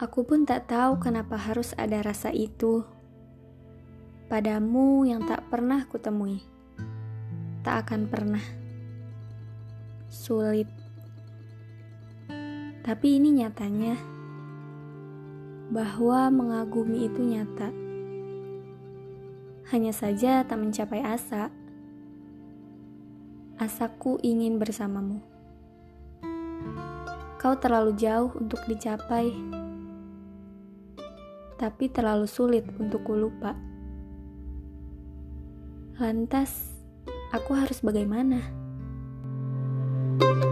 Aku pun tak tahu kenapa harus ada rasa itu. Padamu yang tak pernah kutemui. Tak akan pernah. Sulit. Tapi ini nyatanya. Bahwa mengagumi itu nyata. Hanya saja tak mencapai asa. Asaku ingin bersamamu. Kau terlalu jauh untuk dicapai tapi terlalu sulit untuk kulupa. Lantas, aku harus bagaimana? thank you